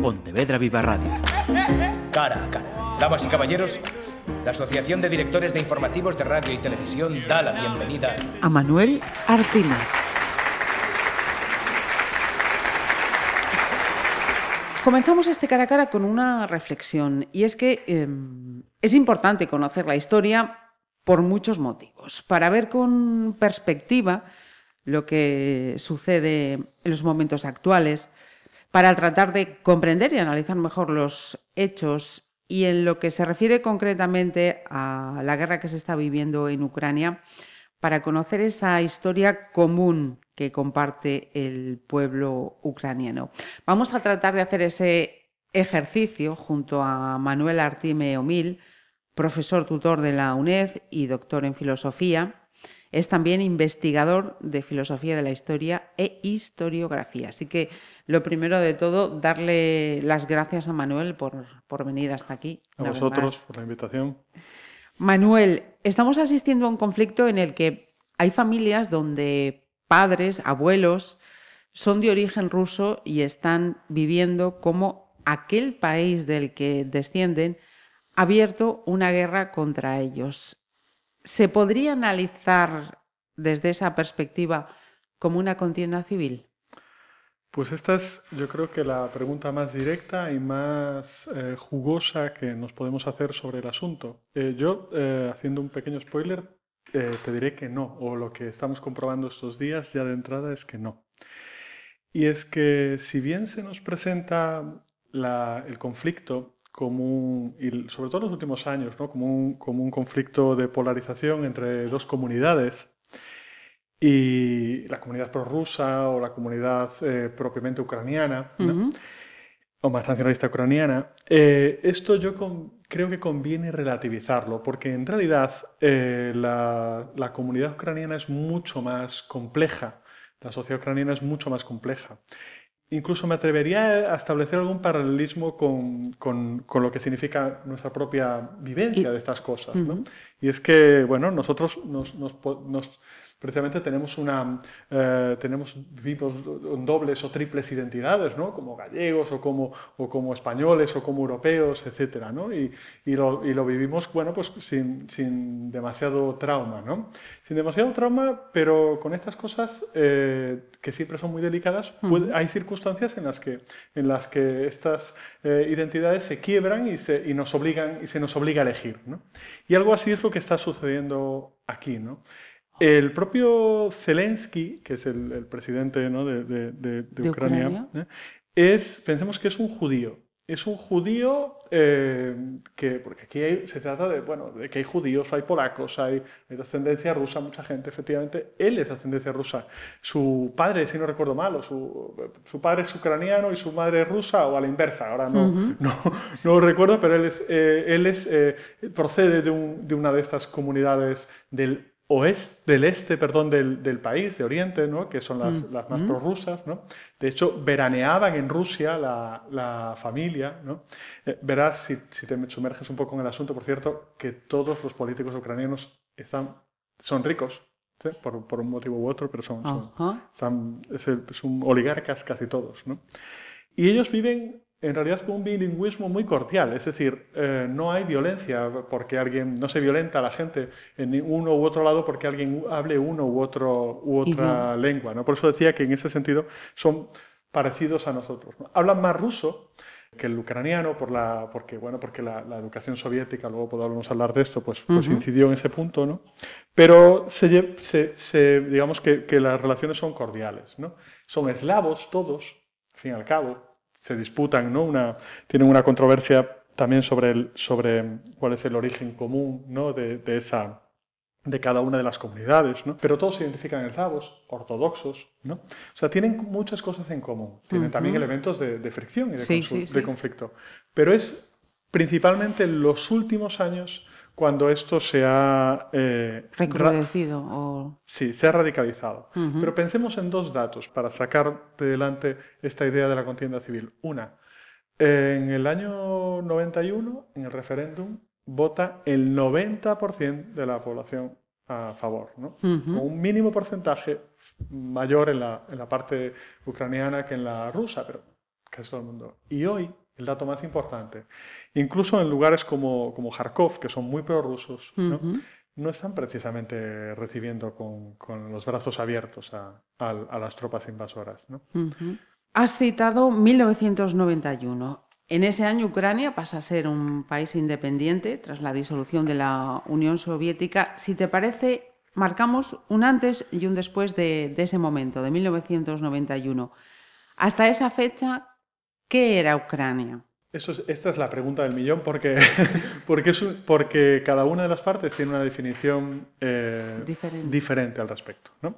Pontevedra Viva Radio. Cara a cara. Damas y caballeros, la Asociación de Directores de Informativos de Radio y Televisión da la bienvenida a Manuel Artinas. Comenzamos este cara a cara con una reflexión y es que eh, es importante conocer la historia por muchos motivos, para ver con perspectiva lo que sucede en los momentos actuales, para tratar de comprender y analizar mejor los hechos y en lo que se refiere concretamente a la guerra que se está viviendo en Ucrania, para conocer esa historia común que comparte el pueblo ucraniano. Vamos a tratar de hacer ese ejercicio junto a Manuel Artime Omil, profesor tutor de la UNED y doctor en filosofía, es también investigador de filosofía de la historia e historiografía. Así que lo primero de todo, darle las gracias a Manuel por, por venir hasta aquí. A vosotros por la invitación. Manuel, estamos asistiendo a un conflicto en el que hay familias donde padres, abuelos, son de origen ruso y están viviendo como aquel país del que descienden ha abierto una guerra contra ellos. ¿Se podría analizar desde esa perspectiva como una contienda civil? Pues esta es, yo creo que la pregunta más directa y más eh, jugosa que nos podemos hacer sobre el asunto. Eh, yo, eh, haciendo un pequeño spoiler, te diré que no, o lo que estamos comprobando estos días ya de entrada es que no. Y es que si bien se nos presenta el conflicto como un, y sobre todo en los últimos años, ¿no? como, un, como un conflicto de polarización entre dos comunidades, y la comunidad prorrusa o la comunidad eh, propiamente ucraniana, o más nacionalista ucraniana, eh, esto yo creo que conviene relativizarlo, porque en realidad eh, la, la, comunidad ucraniana es mucho más compleja, la sociedad ucraniana es mucho más compleja. Incluso me atrevería a establecer algún paralelismo con, con, con lo que significa nuestra propia vivencia de estas cosas. ¿no? Y es que, bueno, nosotros nos, nos, nos precisamente tenemos una eh, tenemos vivos dobles o triples identidades, ¿no? Como gallegos o como, o como españoles o como europeos, etcétera, ¿no? Y, y, lo, y, lo, vivimos, bueno, pues sin, sin, demasiado trauma, ¿no? Sin demasiado trauma, pero con estas cosas eh, que siempre son muy delicadas, hay circunstancias en las que, en las que estas eh, identidades se quiebran y se, y nos obligan, y se nos obliga a elegir, ¿no? Y algo así es lo que está sucediendo aquí, ¿no? El propio Zelensky, que es el, presidente de, Ucrania, ¿eh? es, pensemos que es un judío. Es un judío eh, que, porque aquí se trata de, bueno, de que hay judíos, hay polacos, hay, hay, ascendencia rusa, mucha gente, efectivamente. Él es de ascendencia rusa. Su padre, si no recuerdo mal, su, su, padre es ucraniano y su madre es rusa, o a la inversa, ahora no, no, no, recuerdo, pero él, es, eh, él es, procede de, un, de, una de estas comunidades del oeste, del este perdón, del, del, país, de Oriente, ¿no? que son las, mm. las más mm. prorrusas. ¿no? De hecho, veraneaban en Rusia la, la familia. ¿no? Eh, verás, si, si, te sumerges un poco en el asunto, por cierto, que todos los políticos ucranianos están, son ricos, por, por, un motivo u otro, pero son, son están, es, son oligarcas casi todos. ¿no? Y ellos viven en realidad con un bilingüismo muy cordial, es decir, eh, no hay violencia porque alguien, no se violenta a la gente en uno u otro lado porque alguien hable uno u, otro, u otra lengua. ¿no? Por eso decía que en ese sentido son parecidos a nosotros. Hablan más ruso que el ucraniano, por la, porque, bueno, porque la, educación soviética, luego podemos hablar de esto, pues, pues incidió en ese punto, ¿no? Pero se, se, digamos que, que, las relaciones son cordiales, ¿no? Son eslavos todos, al fin y al cabo, se disputan, ¿no? Una, tienen una controversia también sobre, el, sobre cuál es el origen común ¿no? de, de, esa, de cada una de las comunidades, ¿no? pero todos se identifican en eslavos, ortodoxos, ¿no? o sea, tienen muchas cosas en común, tienen también elementos de, de, fricción y de, de conflicto, pero es principalmente en los últimos años cuando esto se ha... Eh, Recrudecido. O... Sí, se ha radicalizado. Pero pensemos en dos datos para sacar de delante esta idea de la contienda civil. Una, en el año 91, en el referéndum, vota el 90% de la población a favor, ¿no? Con un mínimo porcentaje mayor en la, en la parte ucraniana que en la rusa, pero casi todo el mundo. Y hoy, el dato más importante, incluso en lugares como, como Kharkov, que son muy prorrusos, ¿no? no están precisamente recibiendo con, con los brazos abiertos a, a, a, las tropas invasoras. ¿no? Has citado 1991. En ese año Ucrania pasa a ser un país independiente tras la disolución de la Unión Soviética. Si te parece, marcamos un antes y un después de, de ese momento, de 1991. Hasta esa fecha, ¿qué era Ucrania? Eso es, esta es la pregunta del millón porque, porque, es, porque cada una de las partes tiene una definición eh, diferente. diferente. al respecto. ¿no?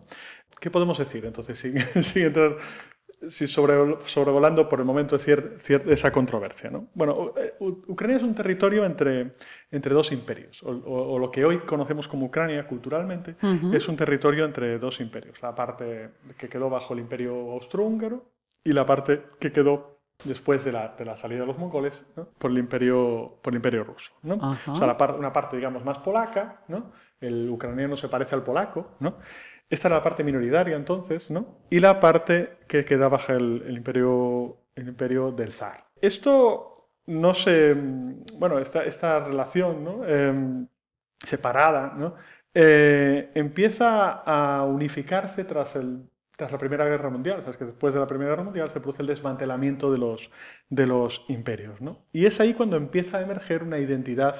¿Qué podemos decir entonces sin, sin entrar si sobre, sobrevolando por el momento cier, cier, esa controversia. ¿no? Bueno, Ucrania es un territorio entre, entre dos imperios, o, o, o, lo que hoy conocemos como Ucrania culturalmente, uh -huh. es un territorio entre dos imperios, la parte que quedó bajo el imperio austrohúngaro y la parte que quedó después de la, de la salida de los mongoles ¿no? por, el imperio, por el imperio ruso. ¿no? O sea, par, una parte, digamos, más polaca, ¿no? el ucraniano se parece al polaco, ¿no? Esta era la parte minoritaria entonces, ¿no? Y la parte que queda bajo el, el, imperio, el imperio del zar. Esto no se... Bueno, esta, esta relación ¿no? eh, separada ¿no? Eh, empieza a unificarse tras, el, tras la Primera Guerra Mundial. O sea, es que después de la Primera Guerra Mundial se produce el desmantelamiento de los, de los imperios. ¿no? Y es ahí cuando empieza a emerger una identidad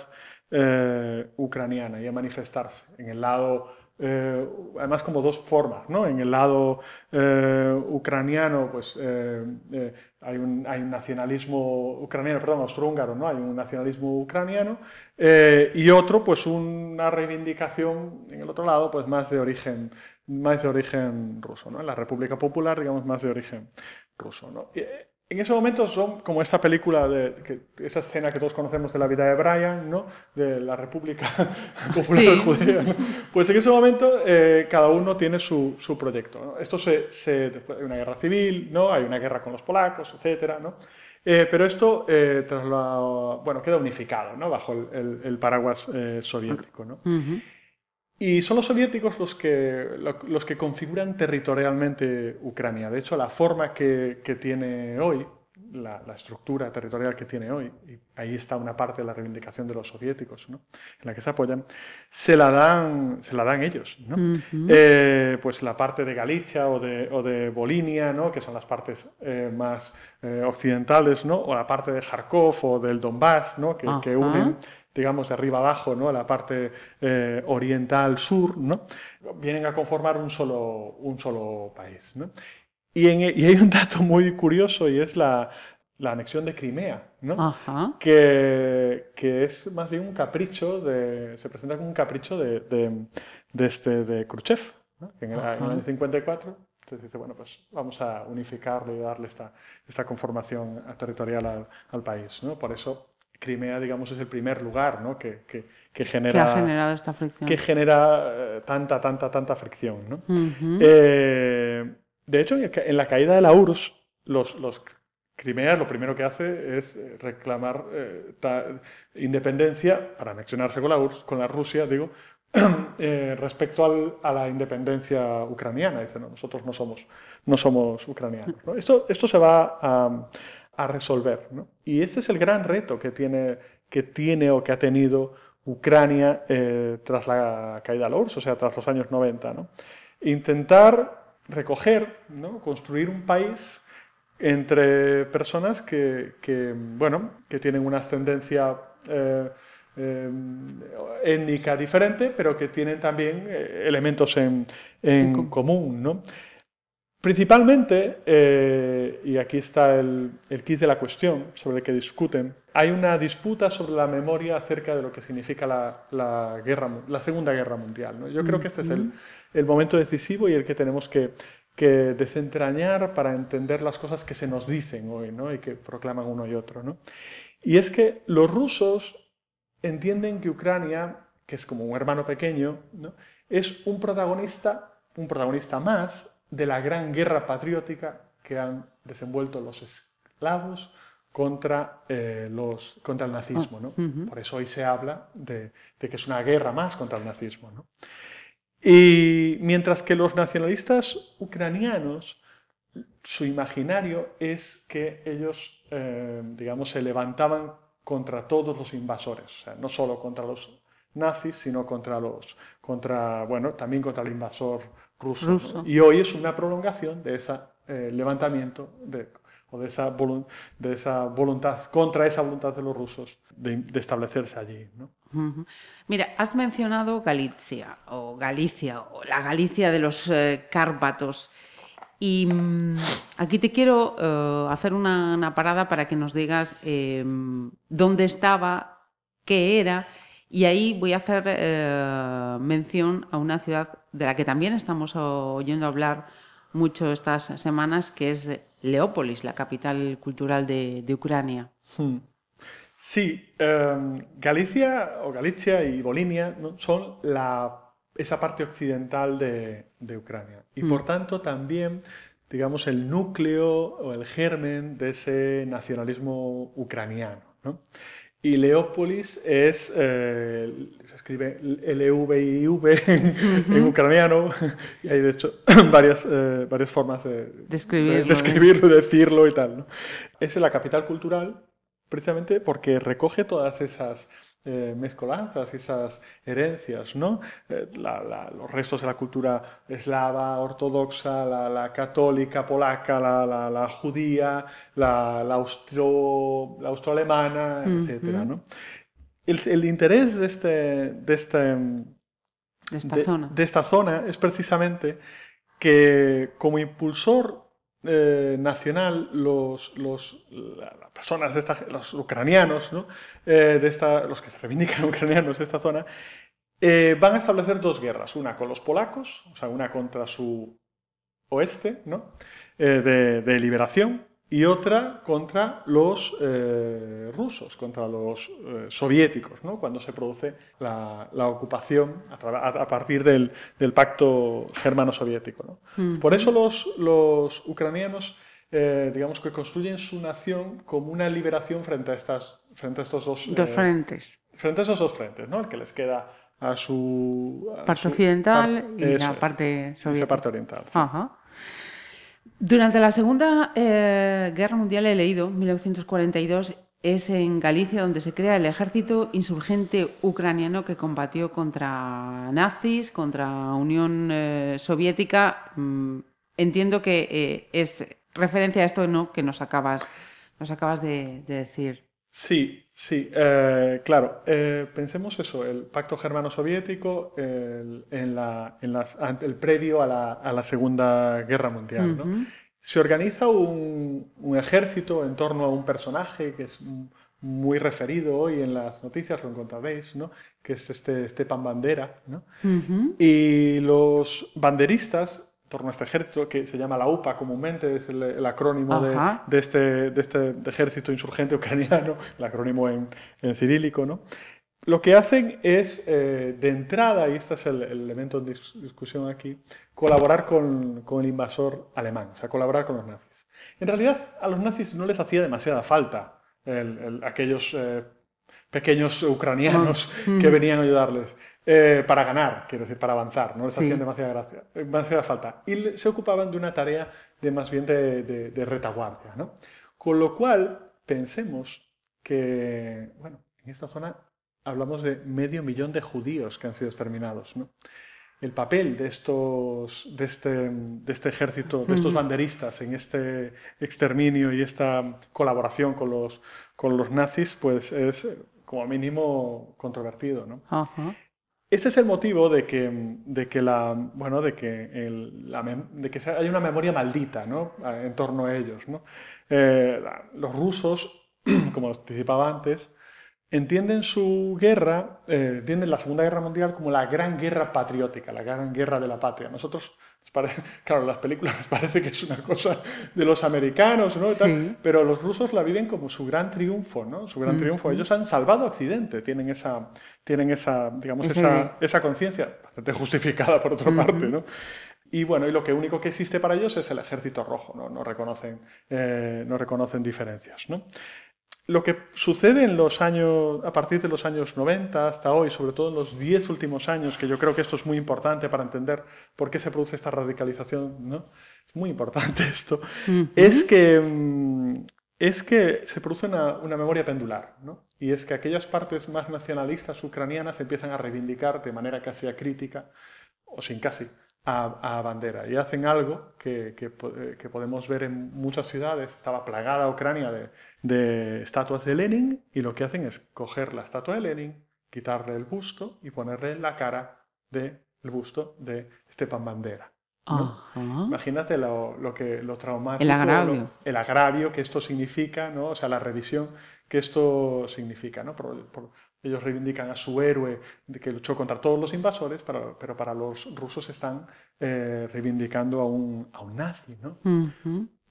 eh, ucraniana y a manifestarse en el lado eh, además como dos formas, ¿no? En el lado eh, ucraniano, pues hay, un, hay, un, nacionalismo ucraniano, perdón, austrohúngaro, ¿no? Hay un nacionalismo ucraniano y otro, pues una reivindicación en el otro lado, pues más de origen, más de origen ruso, ¿no? En la República Popular, digamos, más de origen ruso, ¿no? Y, en ese momento son como esta película, de, que, esa escena que todos conocemos de la vida de Brian, ¿no? de la República Popular sí. Judía. Pues en ese momento eh, cada uno tiene su, su proyecto. ¿no? Esto se, se, después hay una guerra civil, ¿no? hay una guerra con los polacos, etc. ¿no? Eh, pero esto eh, tras la, bueno, queda unificado ¿no? bajo el, el, el paraguas eh, soviético. ¿no? Uh -huh. Y son los soviéticos los que, los que configuran territorialmente Ucrania. De hecho, la forma que, que tiene hoy, la, la, estructura territorial que tiene hoy, y ahí está una parte de la reivindicación de los soviéticos, ¿no? en la que se apoyan, se la dan, se la dan ellos. ¿no? Uh -huh. eh, pues la parte de Galicia o de, o de Volinia, ¿no? que son las partes eh, más eh, occidentales, ¿no? o la parte de Kharkov o del Donbass, ¿no? que, uh -huh. que unen digamos, de arriba abajo, ¿no? la parte eh, oriental sur, ¿no? vienen a conformar un solo, un solo país. ¿no? Y, en, y, hay un dato muy curioso y es la, la anexión de Crimea, ¿no? que, que, es más bien un capricho, de, se presenta como un capricho de, de, de este, de Khrushchev, que en el, en el año 54 entonces dice, bueno, pues vamos a unificarlo y darle esta, esta conformación territorial al, al país. ¿no? Por eso Crimea, digamos, es el primer lugar ¿no? que, que, que, genera... Que ha generado esta fricción. Que genera eh, tanta, tanta, tanta fricción. ¿no? Uh -huh. eh, de hecho, en la caída de la URSS, los, los Crimea lo primero que hace es reclamar eh, ta, independencia para anexionarse con la, URSS, con la Rusia, digo, eh, respecto al, a la independencia ucraniana. Dice, no, nosotros no somos, no somos ucranianos. ¿no? Esto, esto se va a a resolver. ¿no? Y este es el gran reto que tiene, que tiene o que ha tenido Ucrania eh, tras la caída de la URSS, o sea, tras los años 90. ¿no? Intentar recoger, ¿no? construir un país entre personas que, que, bueno, que tienen una ascendencia eh, eh, étnica diferente, pero que tienen también elementos en, en común. ¿no? Principalmente, eh, y aquí está el, el kit de la cuestión sobre el que discuten, hay una disputa sobre la memoria acerca de lo que significa la, la, guerra, la Segunda Guerra Mundial. ¿no? Yo creo que este es el, el, momento decisivo y el que tenemos que, que, desentrañar para entender las cosas que se nos dicen hoy ¿no? y que proclaman uno y otro. ¿no? Y es que los rusos entienden que Ucrania, que es como un hermano pequeño, es un protagonista, un protagonista más de la gran guerra patriótica que han desenvuelto los esclavos contra, eh, los, contra el nazismo. ¿no? Uh -huh. Por eso hoy se habla de, de, que es una guerra más contra el nazismo. ¿no? Y mientras que los nacionalistas ucranianos su imaginario es que ellos, eh, digamos, se levantaban contra todos los invasores, o sea, no solo contra los nazis, sino contra los, contra, bueno, también contra el invasor ruso. Y hoy es una prolongación de ese eh, levantamiento de, o de esa, de esa voluntad, contra esa voluntad de los rusos de, establecerse allí. ¿no? Mira, has mencionado Galicia, o Galicia, o la Galicia de los eh, Cárpatos. Y mm, aquí te quiero eh, hacer una, parada para que nos digas em, dónde estaba, qué era, y ahí voy a hacer eh, mención a una ciudad de la que también estamos oyendo hablar mucho estas semanas, que es Leópolis, la capital cultural de, Ucrania. Hmm. Sí, em, Galicia o Galicia y Bolinia son esa parte occidental de, Ucrania y por hmm. tanto también, digamos, el núcleo o el germen de ese nacionalismo ucraniano. Y Leópolis es, eh, se escribe L-E-V-I-V en, ucraniano, y hay de hecho varias, eh, varias formas de, describirlo, de, decirlo y tal. Es la capital cultural precisamente porque recoge todas esas eh, mezcolanzas, esas herencias, ¿no? Eh, los restos de la cultura eslava, ortodoxa, la, católica, polaca, la, judía, la, austro, austroalemana, etc. el, interés de, este, de, este, de, esta zona. de esta zona es precisamente que como impulsor eh, nacional, los, los, las personas, de esta, los ucranianos, ¿no? Eh, de esta, los que se reivindican ucranianos de esta zona, eh, van a establecer dos guerras, una con los polacos, o sea, una contra su oeste ¿no? de liberación, y otra contra los eh, rusos, contra los eh, soviéticos, ¿no? cuando se produce la, ocupación a, partir del, pacto germano-soviético. Por eso los, los ucranianos, eh, digamos que construyen su nación como una liberación frente a, estas, frente a estos dos, dos frentes. Frente a esos dos frentes, ¿no? el que les queda a su... parte occidental y la parte soviética. parte oriental. Ajá. Durante la Segunda eh, Guerra Mundial he leído, 1942, es en Galicia donde se crea el ejército insurgente ucraniano que combatió contra nazis, contra Unión eh, Soviética. Mm, entiendo que eh, es referencia a esto ¿no? que nos acabas, nos acabas de decir. Sí, sí, eh, claro. Eh, pensemos eso, el pacto germano-soviético, el, en la, en las, el previo a la, a la, Segunda Guerra Mundial. ¿no? Se organiza un, un, ejército en torno a un personaje que es muy referido hoy en las noticias, lo encontraréis, ¿no? que es este Stepan Bandera. ¿no? Y los banderistas torno a este ejército, que se llama la UPA comúnmente, es el, acrónimo de, este, de este ejército insurgente ucraniano, el acrónimo en, en cirílico, ¿no? Lo que hacen es, eh, de entrada, y este es el, elemento de discusión aquí, colaborar con, con, el invasor alemán, o sea, colaborar con los nazis. En realidad, a los nazis no les hacía demasiada falta aquellos eh, pequeños ucranianos ah, que venían a ayudarles. Eh, para ganar, quiero decir, para avanzar, no les hacían demasiada, gracia, demasiada falta. Y se ocupaban de una tarea de más bien de, retaguardia. ¿no? Con lo cual, pensemos que, bueno, en esta zona hablamos de medio millón de judíos que han sido exterminados. ¿no? El papel de, estos, de, este, de este ejército, de estos banderistas en este exterminio y esta colaboración con los, con los nazis, pues es como mínimo controvertido. ¿no? Este es el motivo de que, de que, la, bueno, de que, el, de que hay una memoria maldita ¿no? en torno a ellos. ¿no? Eh, los rusos, como anticipaba antes, entienden su guerra, eh, entienden la Segunda Guerra Mundial como la gran guerra patriótica, la gran guerra de la patria. Nosotros claro, las películas parece que es una cosa de los americanos, ¿no? pero los rusos la viven como su gran triunfo, ¿no? Su gran triunfo. Ellos han salvado a Occidente, tienen esa, tienen esa, digamos, esa, esa conciencia bastante justificada por otra parte, ¿no? Y bueno, y lo que único que existe para ellos es el ejército rojo, no, no reconocen, eh, no reconocen diferencias, ¿no? Lo que sucede en los años, a partir de los años 90 hasta hoy, sobre todo en los 10 últimos años, que yo creo que esto es muy importante para entender por qué se produce esta radicalización, ¿no? muy importante esto, es que mm, es que se produce una, memoria pendular, ¿no? Y es que aquellas partes más nacionalistas ucranianas empiezan a reivindicar de manera casi acrítica, o sin casi, a, bandera. Y hacen algo que, que, podemos ver en muchas ciudades. Estaba plagada Ucrania de, de, estatuas de Lenin y lo que hacen es coger la estatua de Lenin, quitarle el busto y ponerle la cara del busto de Stepan Bandera. Imagínate lo, lo, que, lo traumático, el agravio. el agravio que esto significa, ¿no? o sea, la revisión que esto significa. ¿no? Ellos reivindican a su héroe de que luchó contra todos los invasores, pero, pero para los rusos están eh, reivindicando a un, a un nazi. ¿no?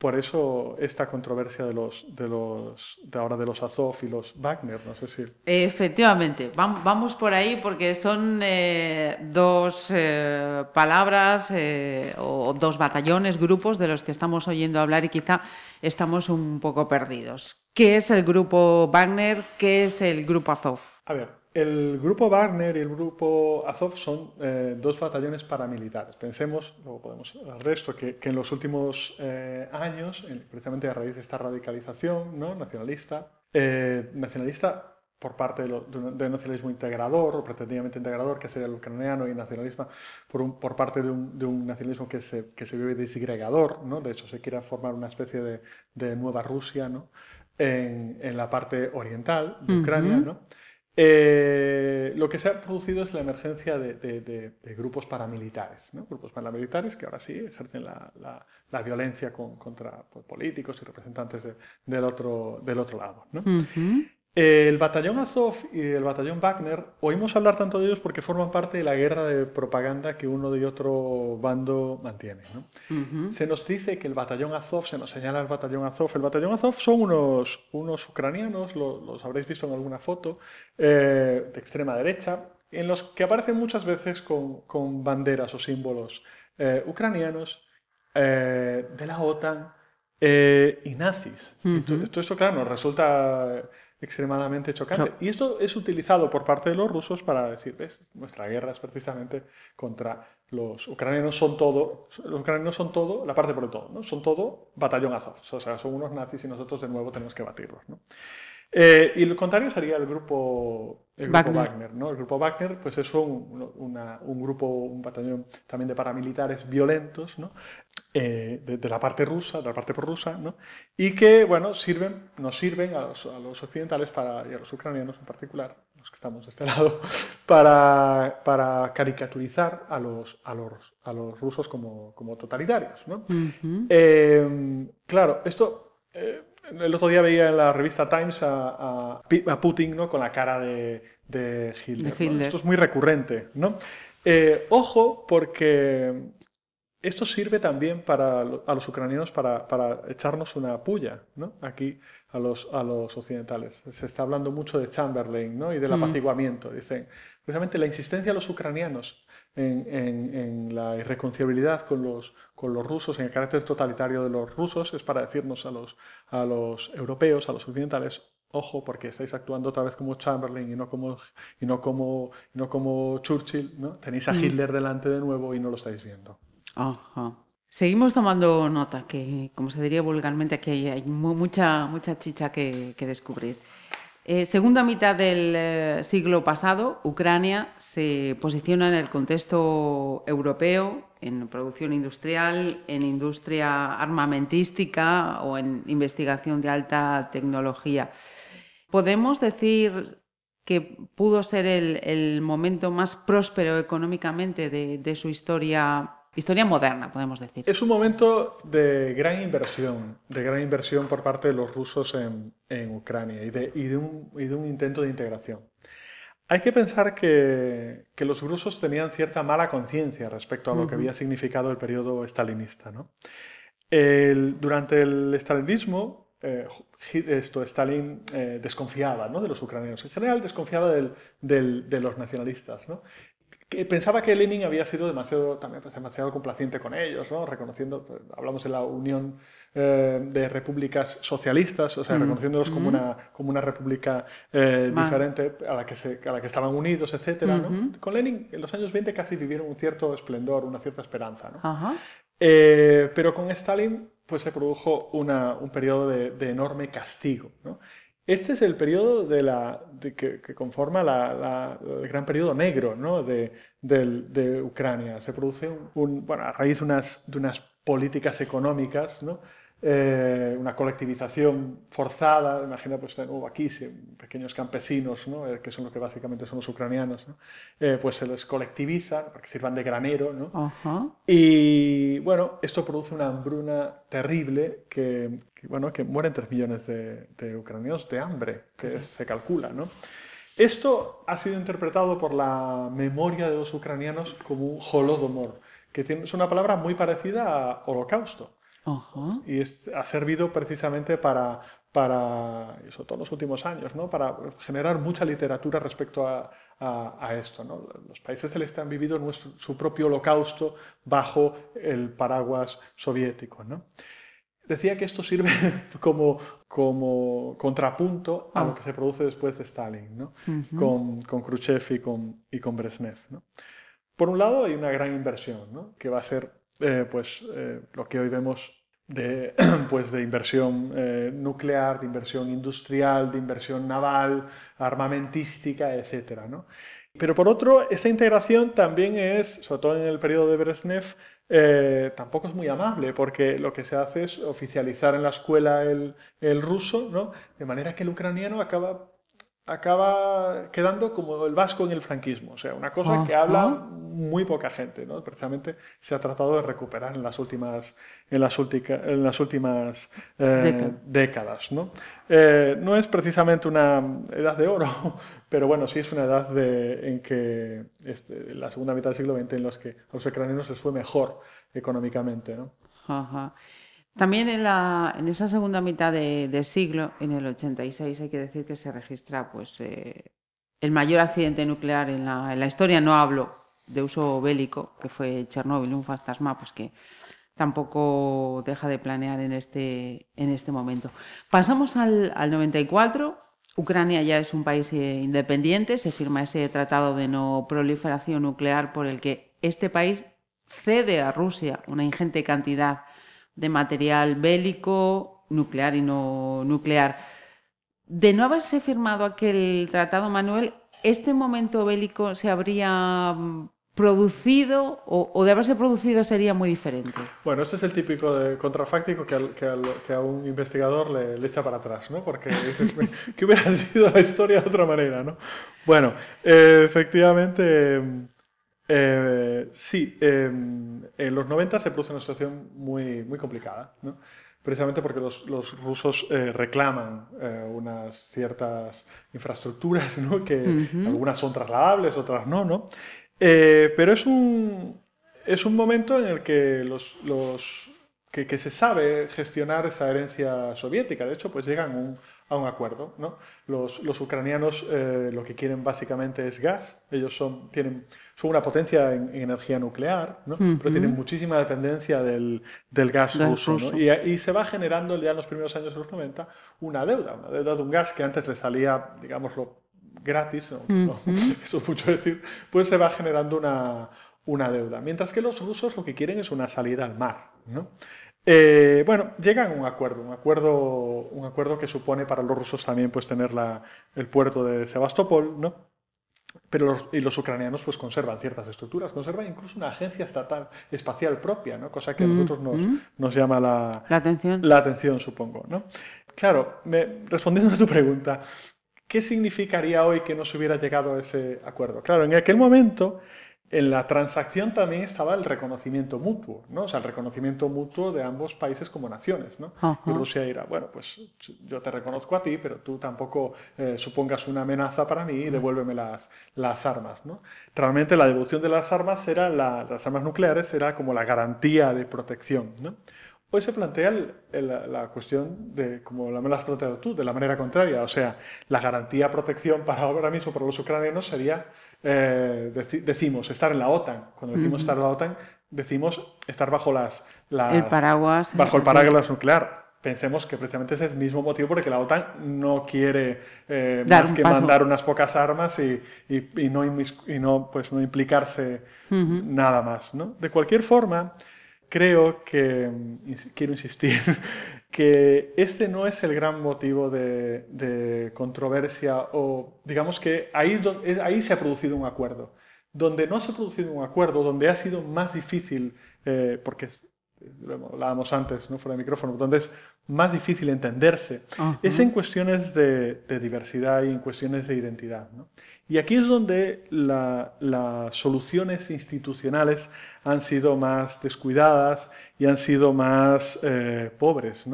por eso esta controversia de los de los de ahora de los Azov y los Wagner, no sé si. Efectivamente, vamos por ahí porque son eh, dos eh, palabras eh, o dos batallones, grupos de los que estamos oyendo hablar y quizá estamos un poco perdidos. ¿Qué es el grupo Wagner? ¿Qué es el grupo Azov? A ver, el grupo Wagner y el grupo Azov son eh, dos batallones paramilitares. Pensemos, luego podemos hablar de esto, que, en los últimos eh, años, precisamente a raíz de esta radicalización ¿no? nacionalista, eh, nacionalista por parte del nacionalismo integrador o pretendidamente integrador, que sería el ucraniano, y nacionalismo por, por parte de un, nacionalismo que se, que se vive disgregador, ¿no? de hecho se quiere formar una especie de, de nueva Rusia ¿no? en, en, la parte oriental de Ucrania. ¿no? Eh, lo que se ha producido es la emergencia de, grupos paramilitares, grupos paramilitares que ahora sí ejercen la, violencia contra políticos y representantes del, otro, del otro lado. El batallón Azov y el batallón Wagner, oímos hablar tanto de ellos porque forman parte de la guerra de propaganda que uno y otro bando mantiene. Se nos dice que el batallón Azov, se nos señala el batallón Azov, el batallón Azov son unos, unos ucranianos, los habréis visto en alguna foto, eh, de extrema derecha, en los que aparecen muchas veces con, banderas o símbolos eh, ucranianos eh, de la OTAN y nazis. esto, esto, claro, nos resulta extremadamente chocante. Y esto es utilizado por parte de los rusos para decir, ves, nuestra guerra es precisamente contra los ucranianos son todo, los ucranianos son todo, la parte por el todo, ¿no? Son todo batallón Azov, o sea, son unos nazis y nosotros de nuevo tenemos que batirlos, ¿no? Eh, y lo contrario sería el grupo, el grupo Wagner. ¿no? El grupo Wagner pues es un, un, grupo, un batallón también de paramilitares violentos, ¿no? Eh, de, la parte rusa, de la parte prorrusa, ¿no? y que bueno, sirven, nos sirven a los, a los, occidentales para, y a los ucranianos en particular, los que estamos de este lado, para, para caricaturizar a los, a los, a los rusos como, como totalitarios. ¿no? Eh, claro, esto el otro día veía en la revista Times a, Putin ¿no? con la cara de, Hitler. Esto es muy recurrente. ¿no? Eh, ojo, porque esto sirve también para a los ucranianos para, echarnos una puya ¿no? aquí a los, a los occidentales. Se está hablando mucho de Chamberlain ¿no? y del mm. apaciguamiento. Dicen, precisamente la insistencia de los ucranianos en, la irreconciliabilidad con los, con los rusos, en el carácter totalitario de los rusos, es para decirnos a los, a los europeos, a los occidentales, ojo, porque estáis actuando otra vez como Chamberlain y no como, y no como, no como Churchill, ¿no? Tenéis a mm. Hitler delante de nuevo y no lo estáis viendo. Seguimos tomando nota, que como se diría vulgarmente, aquí hay, mucha, mucha chicha que, descubrir. Eh, segunda mitad del eh, siglo pasado, Ucrania se posiciona en el contexto europeo, en producción industrial, en industria armamentística o en investigación de alta tecnología. ¿Podemos decir que pudo ser el, momento más próspero económicamente de su historia Historia moderna, podemos decir. Es un momento de gran inversión, de gran inversión por parte de los rusos en, Ucrania y de, un, intento de integración. Hay que pensar que, los rusos tenían cierta mala conciencia respecto a lo que había significado el periodo estalinista. durante el estalinismo, eh, esto, Stalin eh, desconfiaba de los ucranianos. En general, desconfiaba de los nacionalistas. ¿no? Pensaba que Lenin había sido demasiado, también, pues, demasiado complaciente con ellos, ¿no? reconociendo, pues, hablamos de la Unión eh, de Repúblicas Socialistas, o sea, mm. reconociéndolos como, una, como una república eh, diferente a la, que se, a la que estaban unidos, etc. Con Lenin, en los años 20 casi vivieron un cierto esplendor, una cierta esperanza. ¿no? Eh, pero con Stalin pues se produjo un periodo de, enorme castigo. Este es el periodo de la, que, conforma el gran periodo negro de, Ucrania. Se produce bueno, a raíz de unas, de unas políticas económicas ¿no? Eh, una colectivización forzada, imagina pues aquí pequeños campesinos, ¿no? Eh, que son los que básicamente son los ucranianos, eh, pues se les colectiviza para que sirvan de granero, ¿no? y bueno, esto produce una hambruna terrible que, bueno, que mueren 3 millones de, ucranianos de hambre, que se calcula, ¿no? Esto ha sido interpretado por la memoria de los ucranianos como un holodomor, que es una palabra muy parecida a holocausto. Y ha servido precisamente para, para, sobre todo en los últimos años, ¿no? para generar mucha literatura respecto a, a, esto. ¿no? Los países del este han vivido nuestro, su propio holocausto bajo el paraguas soviético. ¿no? Decía que esto sirve como, como contrapunto a lo ah. que se produce después de Stalin, ¿no? con, con, Khrushchev y con, y con Brezhnev. ¿no? Por un lado hay una gran inversión, ¿no? que va a ser eh, pues, eh, lo que hoy vemos de, pues, de inversión eh, nuclear, de inversión industrial, de inversión naval, armamentística, etc. ¿no? Pero por otro, esta integración también es, sobre todo en el periodo de Brezhnev, tampoco es muy amable, porque lo que se hace es oficializar en la escuela el, el ruso, ¿no? de manera que el ucraniano acaba acaba quedando como el vasco en el franquismo, o sea, una cosa que habla muy poca gente, ¿no? Precisamente se ha tratado de recuperar en las últimas, en las, en las últimas eh, décadas, ¿no? Eh, no es precisamente una edad de oro, pero bueno, sí es una edad de, en que este, la segunda mitad del siglo XX en los que a los ucranianos les fue mejor económicamente, ¿no? Ajá. También en, la, esa segunda mitad de, siglo, en el 86, hay que decir que se registra pues, eh, el mayor accidente nuclear en la, en la, historia. No hablo de uso bélico, que fue Chernóbil, un fantasma pues, que tampoco deja de planear en este, en este momento. Pasamos al, al 94. Ucrania ya es un país eh, independiente, se firma ese tratado de no proliferación nuclear por el que este país cede a Rusia una ingente cantidad de material bélico, nuclear y no nuclear. De no haberse firmado aquel tratado, Manuel, ¿este momento bélico se habría mm, producido o, de haberse producido sería muy diferente? Bueno, este es el típico de contrafáctico que, a un investigador le, echa para atrás, ¿no? Porque que hubiera sido la historia de otra manera, ¿no? Bueno, eh, efectivamente eh, sí, em, en los 90 se produce una situación muy, muy complicada, ¿no? precisamente porque los, los rusos eh, reclaman eh, unas ciertas infraestructuras, ¿no? que algunas son trasladables, otras no, ¿no? pero es un, es un momento en el que los, los que, que, se sabe gestionar esa herencia soviética. De hecho, pues llegan un, a un acuerdo. ¿no? Los, los ucranianos lo que quieren básicamente es gas. Ellos son, tienen son una potencia en, energía nuclear, ¿no? pero tienen muchísima dependencia del, del gas ruso. ¿no? Y, y, se va generando ya en los primeros años de los 90 una deuda, una deuda de un gas que antes le salía, digámoslo, gratis, eso es mucho decir, pues se va generando una, una deuda. Mientras que los rusos lo que quieren es una salida al mar. ¿no? Eh, bueno, llegan a un acuerdo, un acuerdo, un acuerdo que supone para los rusos también pues, tener la, el puerto de Sebastopol, ¿no? pero los, y los ucranianos pues conservan ciertas estructuras, conservan incluso una agencia estatal espacial propia, ¿no? cosa que a nosotros nos, mm-hmm. nos llama la, la, atención. la atención, supongo. ¿no? Claro, me, respondiendo a tu pregunta, ¿qué significaría hoy que no se hubiera llegado a ese acuerdo? Claro, en aquel momento en la transacción también estaba el reconocimiento mutuo, ¿no? O sea, el reconocimiento mutuo de ambos países como naciones, ¿no? Y Rusia dirá, bueno, pues yo te reconozco a ti, pero tú tampoco eh, supongas una amenaza para mí y devuélveme las, las armas, ¿no? Realmente la devolución de las armas era las armas nucleares era como la garantía de protección, ¿no? Hoy se plantea la cuestión de, como la me has planteado tú, de la manera contraria. O sea, la garantía de protección para ahora mismo para los ucranianos sería eh, decimos estar en la OTAN. Cuando decimos estar en la OTAN, decimos estar bajo las, el paraguas bajo el paraguas nuclear. Pensemos que precisamente es el mismo motivo porque la OTAN no quiere eh, más que mandar unas pocas armas y, y, no, y no, pues, no implicarse nada más. ¿no? De cualquier forma, creo que, quiero insistir, que este no es el gran motivo de, controversia o digamos que ahí, ahí se ha producido un acuerdo. Donde no se ha producido un acuerdo, donde ha sido más difícil, eh, porque lo hablábamos antes, ¿no? fuera de micrófono, donde es más difícil entenderse, es en cuestiones de, diversidad y en cuestiones de identidad. Y aquí es donde las soluciones institucionales han sido más descuidadas y han sido más eh, pobres.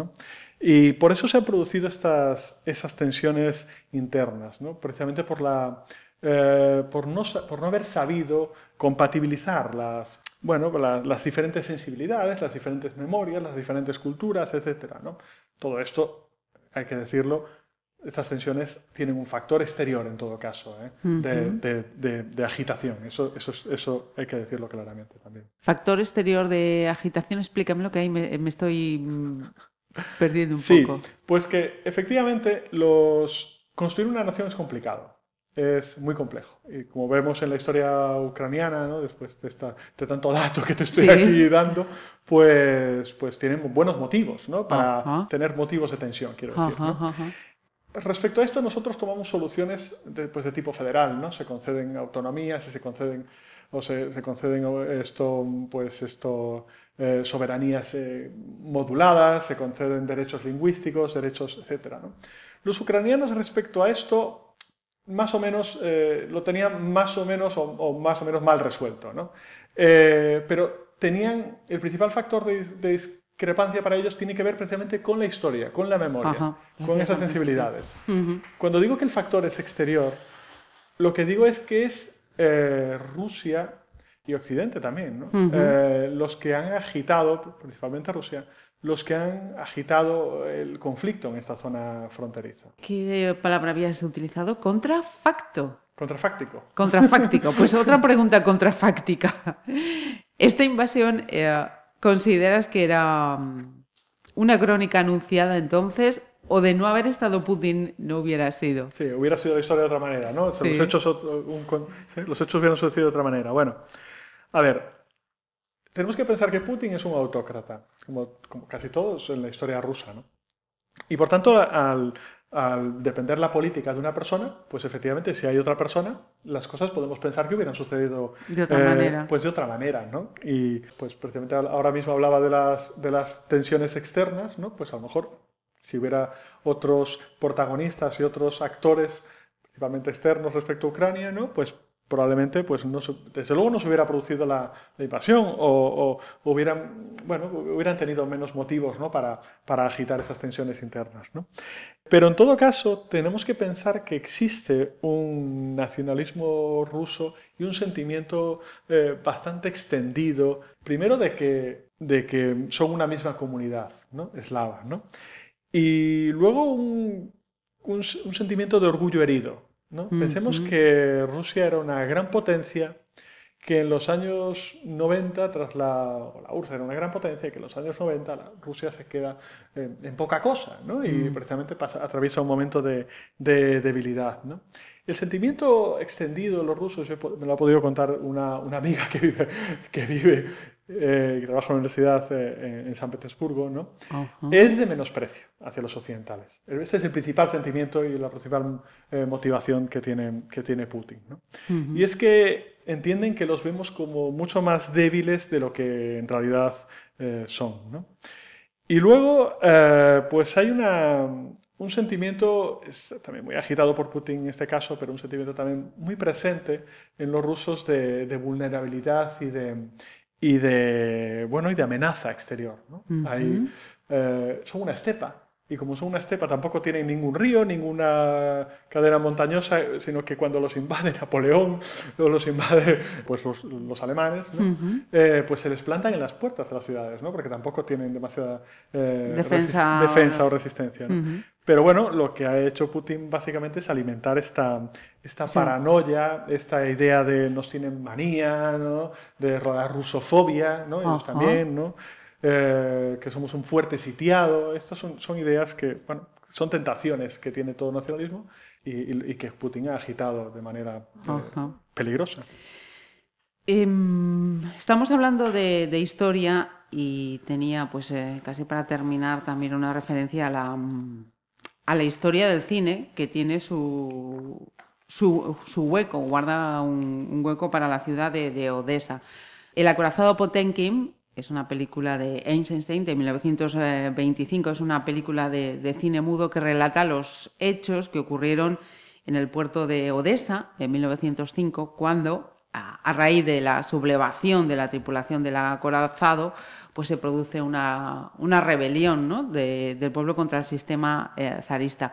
Y por eso se han producido estas, esas tensiones internas, precisamente por la eh, por, no, por, no, haber sabido compatibilizar las, bueno, las diferentes sensibilidades, las diferentes memorias, las diferentes culturas, etc. ¿no? Todo esto, hay que decirlo, estas tensiones tienen un factor exterior en todo caso, ¿eh? de, de, agitación. Eso, eso, eso, hay que decirlo claramente también. Factor exterior de agitación, explícamelo que ahí me, me estoy mm, perdiendo un poco. Sí, pues que efectivamente los... construir una nación es complicado es muy complejo. Y como vemos en la historia ucraniana, ¿no? después de, esta, de tanto dato que te estoy aquí dando, pues, pues tienen buenos motivos ¿no? para tener motivos de tensión, quiero decir. Respecto a esto, nosotros tomamos soluciones de, pues, de tipo federal, ¿no? Se conceden autonomías y se conceden, o se, se conceden esto, pues esto, eh, soberanías eh, moduladas, se conceden derechos lingüísticos, derechos, etc. ¿no? Los ucranianos respecto a esto más o menos eh, lo tenían más o menos o, más o menos mal resuelto, ¿no? Eh, pero tenían el principal factor de, discrepancia para ellos tiene que ver precisamente con la historia, con la memoria, con esas sensibilidades. Cuando digo que el factor es exterior, lo que digo es que es eh, Rusia y Occidente también, ¿no? los que han agitado, principalmente Rusia, los que han agitado el conflicto en esta zona fronteriza. ¿Qué palabra habías utilizado? Contrafacto. Contrafáctico. Contrafáctico. Pues otra pregunta contrafáctica. ¿Esta invasión eh, consideras que era mm, una crónica anunciada entonces o de no haber estado Putin no hubiera sido? Sí, hubiera sido la historia de otra manera, ¿no? Los, hechos, los hechos hubieran sucedido de otra manera. Bueno, a ver, tenemos que pensar que Putin es un autócrata, como, casi todos en la historia rusa, ¿no? Y por tanto, al, depender la política de una persona, pues efectivamente, si hay otra persona, las cosas podemos pensar que hubieran sucedido de otra eh, manera. Pues de otra manera, ¿no? Y pues precisamente ahora mismo hablaba de las, de las tensiones externas, ¿no? Pues a lo mejor si hubiera otros protagonistas y otros actores, principalmente externos respecto a Ucrania, ¿no? Pues probablemente, pues desde luego no se hubiera producido la, invasión o, hubieran, bueno, hubieran tenido menos motivos ¿no? para, para agitar esas tensiones internas. ¿no? Pero en todo caso, tenemos que pensar que existe un nacionalismo ruso y un sentimiento eh, bastante extendido, primero de que, de que son una misma comunidad ¿no? eslava, y luego un, un sentimiento de orgullo herido. Pensemos que Rusia era una gran potencia que en los años 90, tras la, URSS era una gran potencia, que en los años 90 la Rusia se queda en, poca cosa, ¿no? y mm. precisamente pasa, atraviesa un momento de, debilidad. ¿no? El sentimiento extendido de los rusos, me lo ha podido contar una, una amiga que vive, que vive eh, que trabaja en la universidad eh, en San Petersburgo, ¿no? es de menosprecio hacia los occidentales. Este es el principal sentimiento y la principal eh, motivación que tiene, que tiene Putin. ¿no? Y es que entienden que los vemos como mucho más débiles de lo que en realidad son. ¿no? Y luego, pues hay una, un sentimiento, es también muy agitado por Putin en este caso, pero un sentimiento también muy presente en los rusos de, de vulnerabilidad y de, y de, bueno, y de amenaza exterior. ¿no? Eh, son una estepa. Y como son una estepa, tampoco tienen ningún río, ninguna cadena montañosa, sino que cuando los invade Napoleón o los invade pues, los, alemanes, eh, pues se les plantan en las puertas de las ciudades, ¿no? porque tampoco tienen demasiada eh, defensa... defensa... o resistencia. Pero bueno, lo que ha hecho Putin básicamente es alimentar esta, esta paranoia, esta idea de nos tienen manía, ¿no? de la rusofobia, ¿no? ellos también, ¿no? Eh, que somos un fuerte sitiado. Estas son, son, ideas que, bueno, son tentaciones que tiene todo nacionalismo y, que Putin ha agitado de manera eh, peligrosa. Em, estamos hablando de, historia y tenía, pues eh, casi para terminar, también una referencia a la, a la historia del cine, que tiene su, su, hueco, guarda un, hueco para la ciudad de, Odessa. El acorazado Potenkin es una película de Einstein de 1925, es una película de, cine mudo que relata los hechos que ocurrieron en el puerto de Odessa en 1905, cuando, a, raíz de la sublevación de la tripulación del acorazado, pues se produce una, una rebelión del pueblo contra el sistema eh, zarista.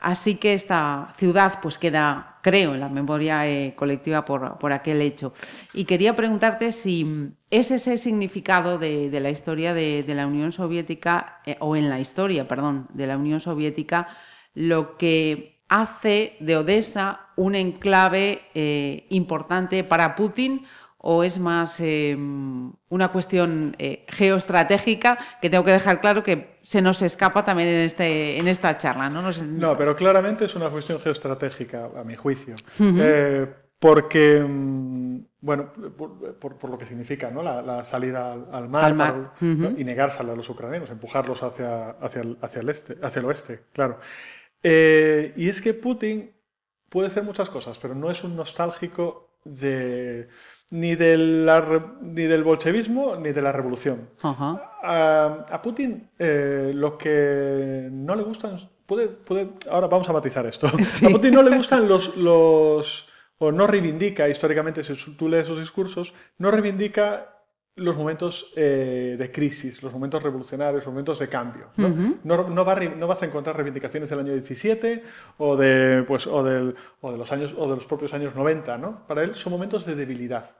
Así que esta ciudad pues queda, creo, en la memoria eh, colectiva por, por, aquel hecho. Y quería preguntarte si es ese significado de, la historia de, la Unión Soviética, eh, o en la historia, perdón, de la Unión Soviética, lo que hace de Odessa un enclave importante para Putin o es más em, una cuestión eh, geoestratégica que tengo que dejar claro que se nos escapa también en, este, en esta charla? ¿no? no, pero claramente es una cuestión geoestratégica, a mi juicio. Eh, porque, mm, bueno, por, lo que significa ¿no? la, salida al, mar, y negársela a los ucranianos, empujarlos hacia, hacia, el, hacia, el, este, hacia el oeste, claro. Eh, y es que Putin puede hacer muchas cosas, pero no es un nostálgico de ni, ni del bolchevismo ni de la revolución. A, Putin eh, lo que no le gustan... Puede, puede, ahora vamos a matizar esto. A Putin no le gustan los, los... o no reivindica históricamente, si tú lees sus discursos, no reivindica los momentos eh, de crisis, los momentos revolucionarios, los momentos de cambio. ¿no? no, vas a encontrar reivindicaciones del año 17 o de, pues, o, del, o de, los, años, o de los propios años 90. ¿no? Para él son momentos de debilidad.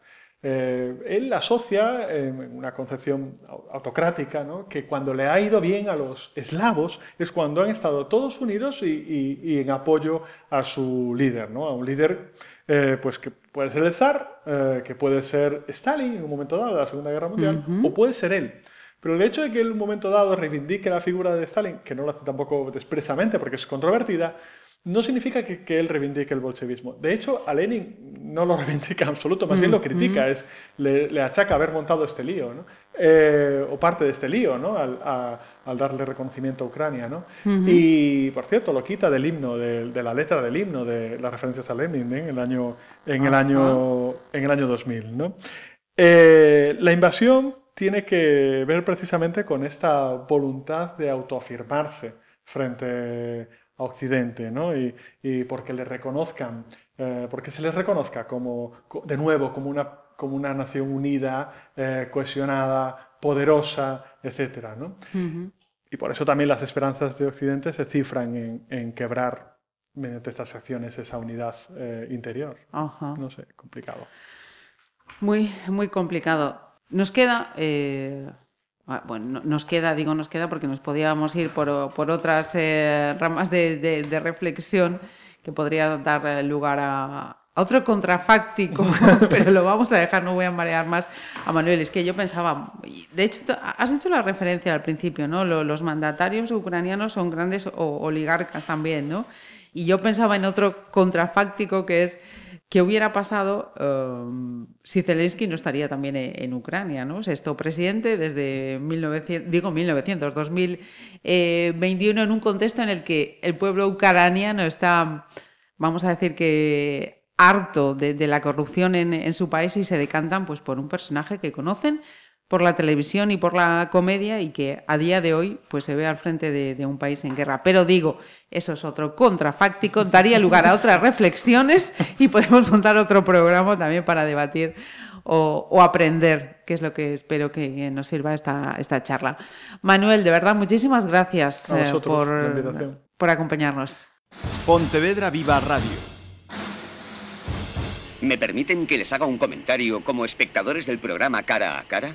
Eh, él asocia en una concepción autocrática ¿no? que cuando le ha ido bien a los eslavos es cuando han estado todos unidos y, en apoyo a su líder, ¿no? a un líder eh, pues que puede ser el zar, eh, que puede ser Stalin en un momento dado de la Segunda Guerra Mundial, o puede ser él. Pero el hecho de que en un momento dado reivindique la figura de Stalin, que no lo hace tampoco expresamente porque es controvertida, no significa que, él reivindique el bolchevismo. De hecho, a Lenin no lo reivindica en absoluto, más bien lo mm, critica, mm. es, le, achaca haber montado este lío, ¿no? Eh, o parte de este lío, ¿no? al, darle reconocimiento a Ucrania. ¿no? Y, por cierto, lo quita del himno, de, la letra del himno, de las referencias a Lenin ¿eh? en, el año, en, el año, en el año 2000. ¿no? Eh, la invasión tiene que ver precisamente con esta voluntad de autoafirmarse frente a Occidente, ¿no? y, y porque le reconozcan, eh, porque se les reconozca como, de nuevo, como una, como una nación unida, eh, cohesionada, poderosa, etc. ¿no? Y por eso también las esperanzas de Occidente se cifran en, en quebrar mediante estas acciones esa unidad eh, interior. No sé, complicado. Muy, muy complicado. Nos queda Ah, bueno, nos queda, digo nos queda porque nos podíamos ir por, otras eh, ramas de, reflexión que podría dar lugar a, otro contrafáctico, pero lo vamos a dejar, no voy a marear más a Manuel. Es que yo pensaba, de hecho, has hecho la referencia al principio, ¿no? Los mandatarios ucranianos son grandes oligarcas también, ¿no? Y yo pensaba en otro contrafáctico que es ¿Qué hubiera pasado um, si Zelensky no estaría también en, Ucrania? ¿no? Sexto presidente desde 1900, digo 1900, 2021, en un contexto en el que el pueblo ucraniano está, vamos a decir que harto de, la corrupción en, en, su país y se decantan pues, por un personaje que conocen por la televisión y por la comedia y que a día de hoy pues se ve al frente de, un país en guerra. Pero digo, eso es otro contrafáctico, daría lugar a otras reflexiones y podemos montar otro programa también para debatir o, aprender, que es lo que espero que nos sirva esta, esta charla. Manuel, de verdad, muchísimas gracias eh, por, por acompañarnos. Pontevedra Viva Radio. ¿Me permiten que les haga un comentario como espectadores del programa Cara a Cara?